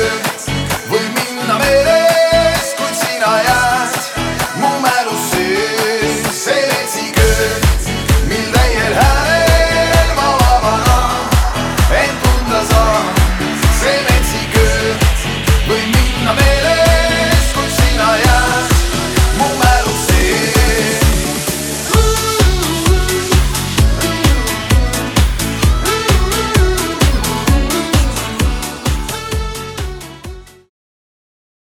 Yeah.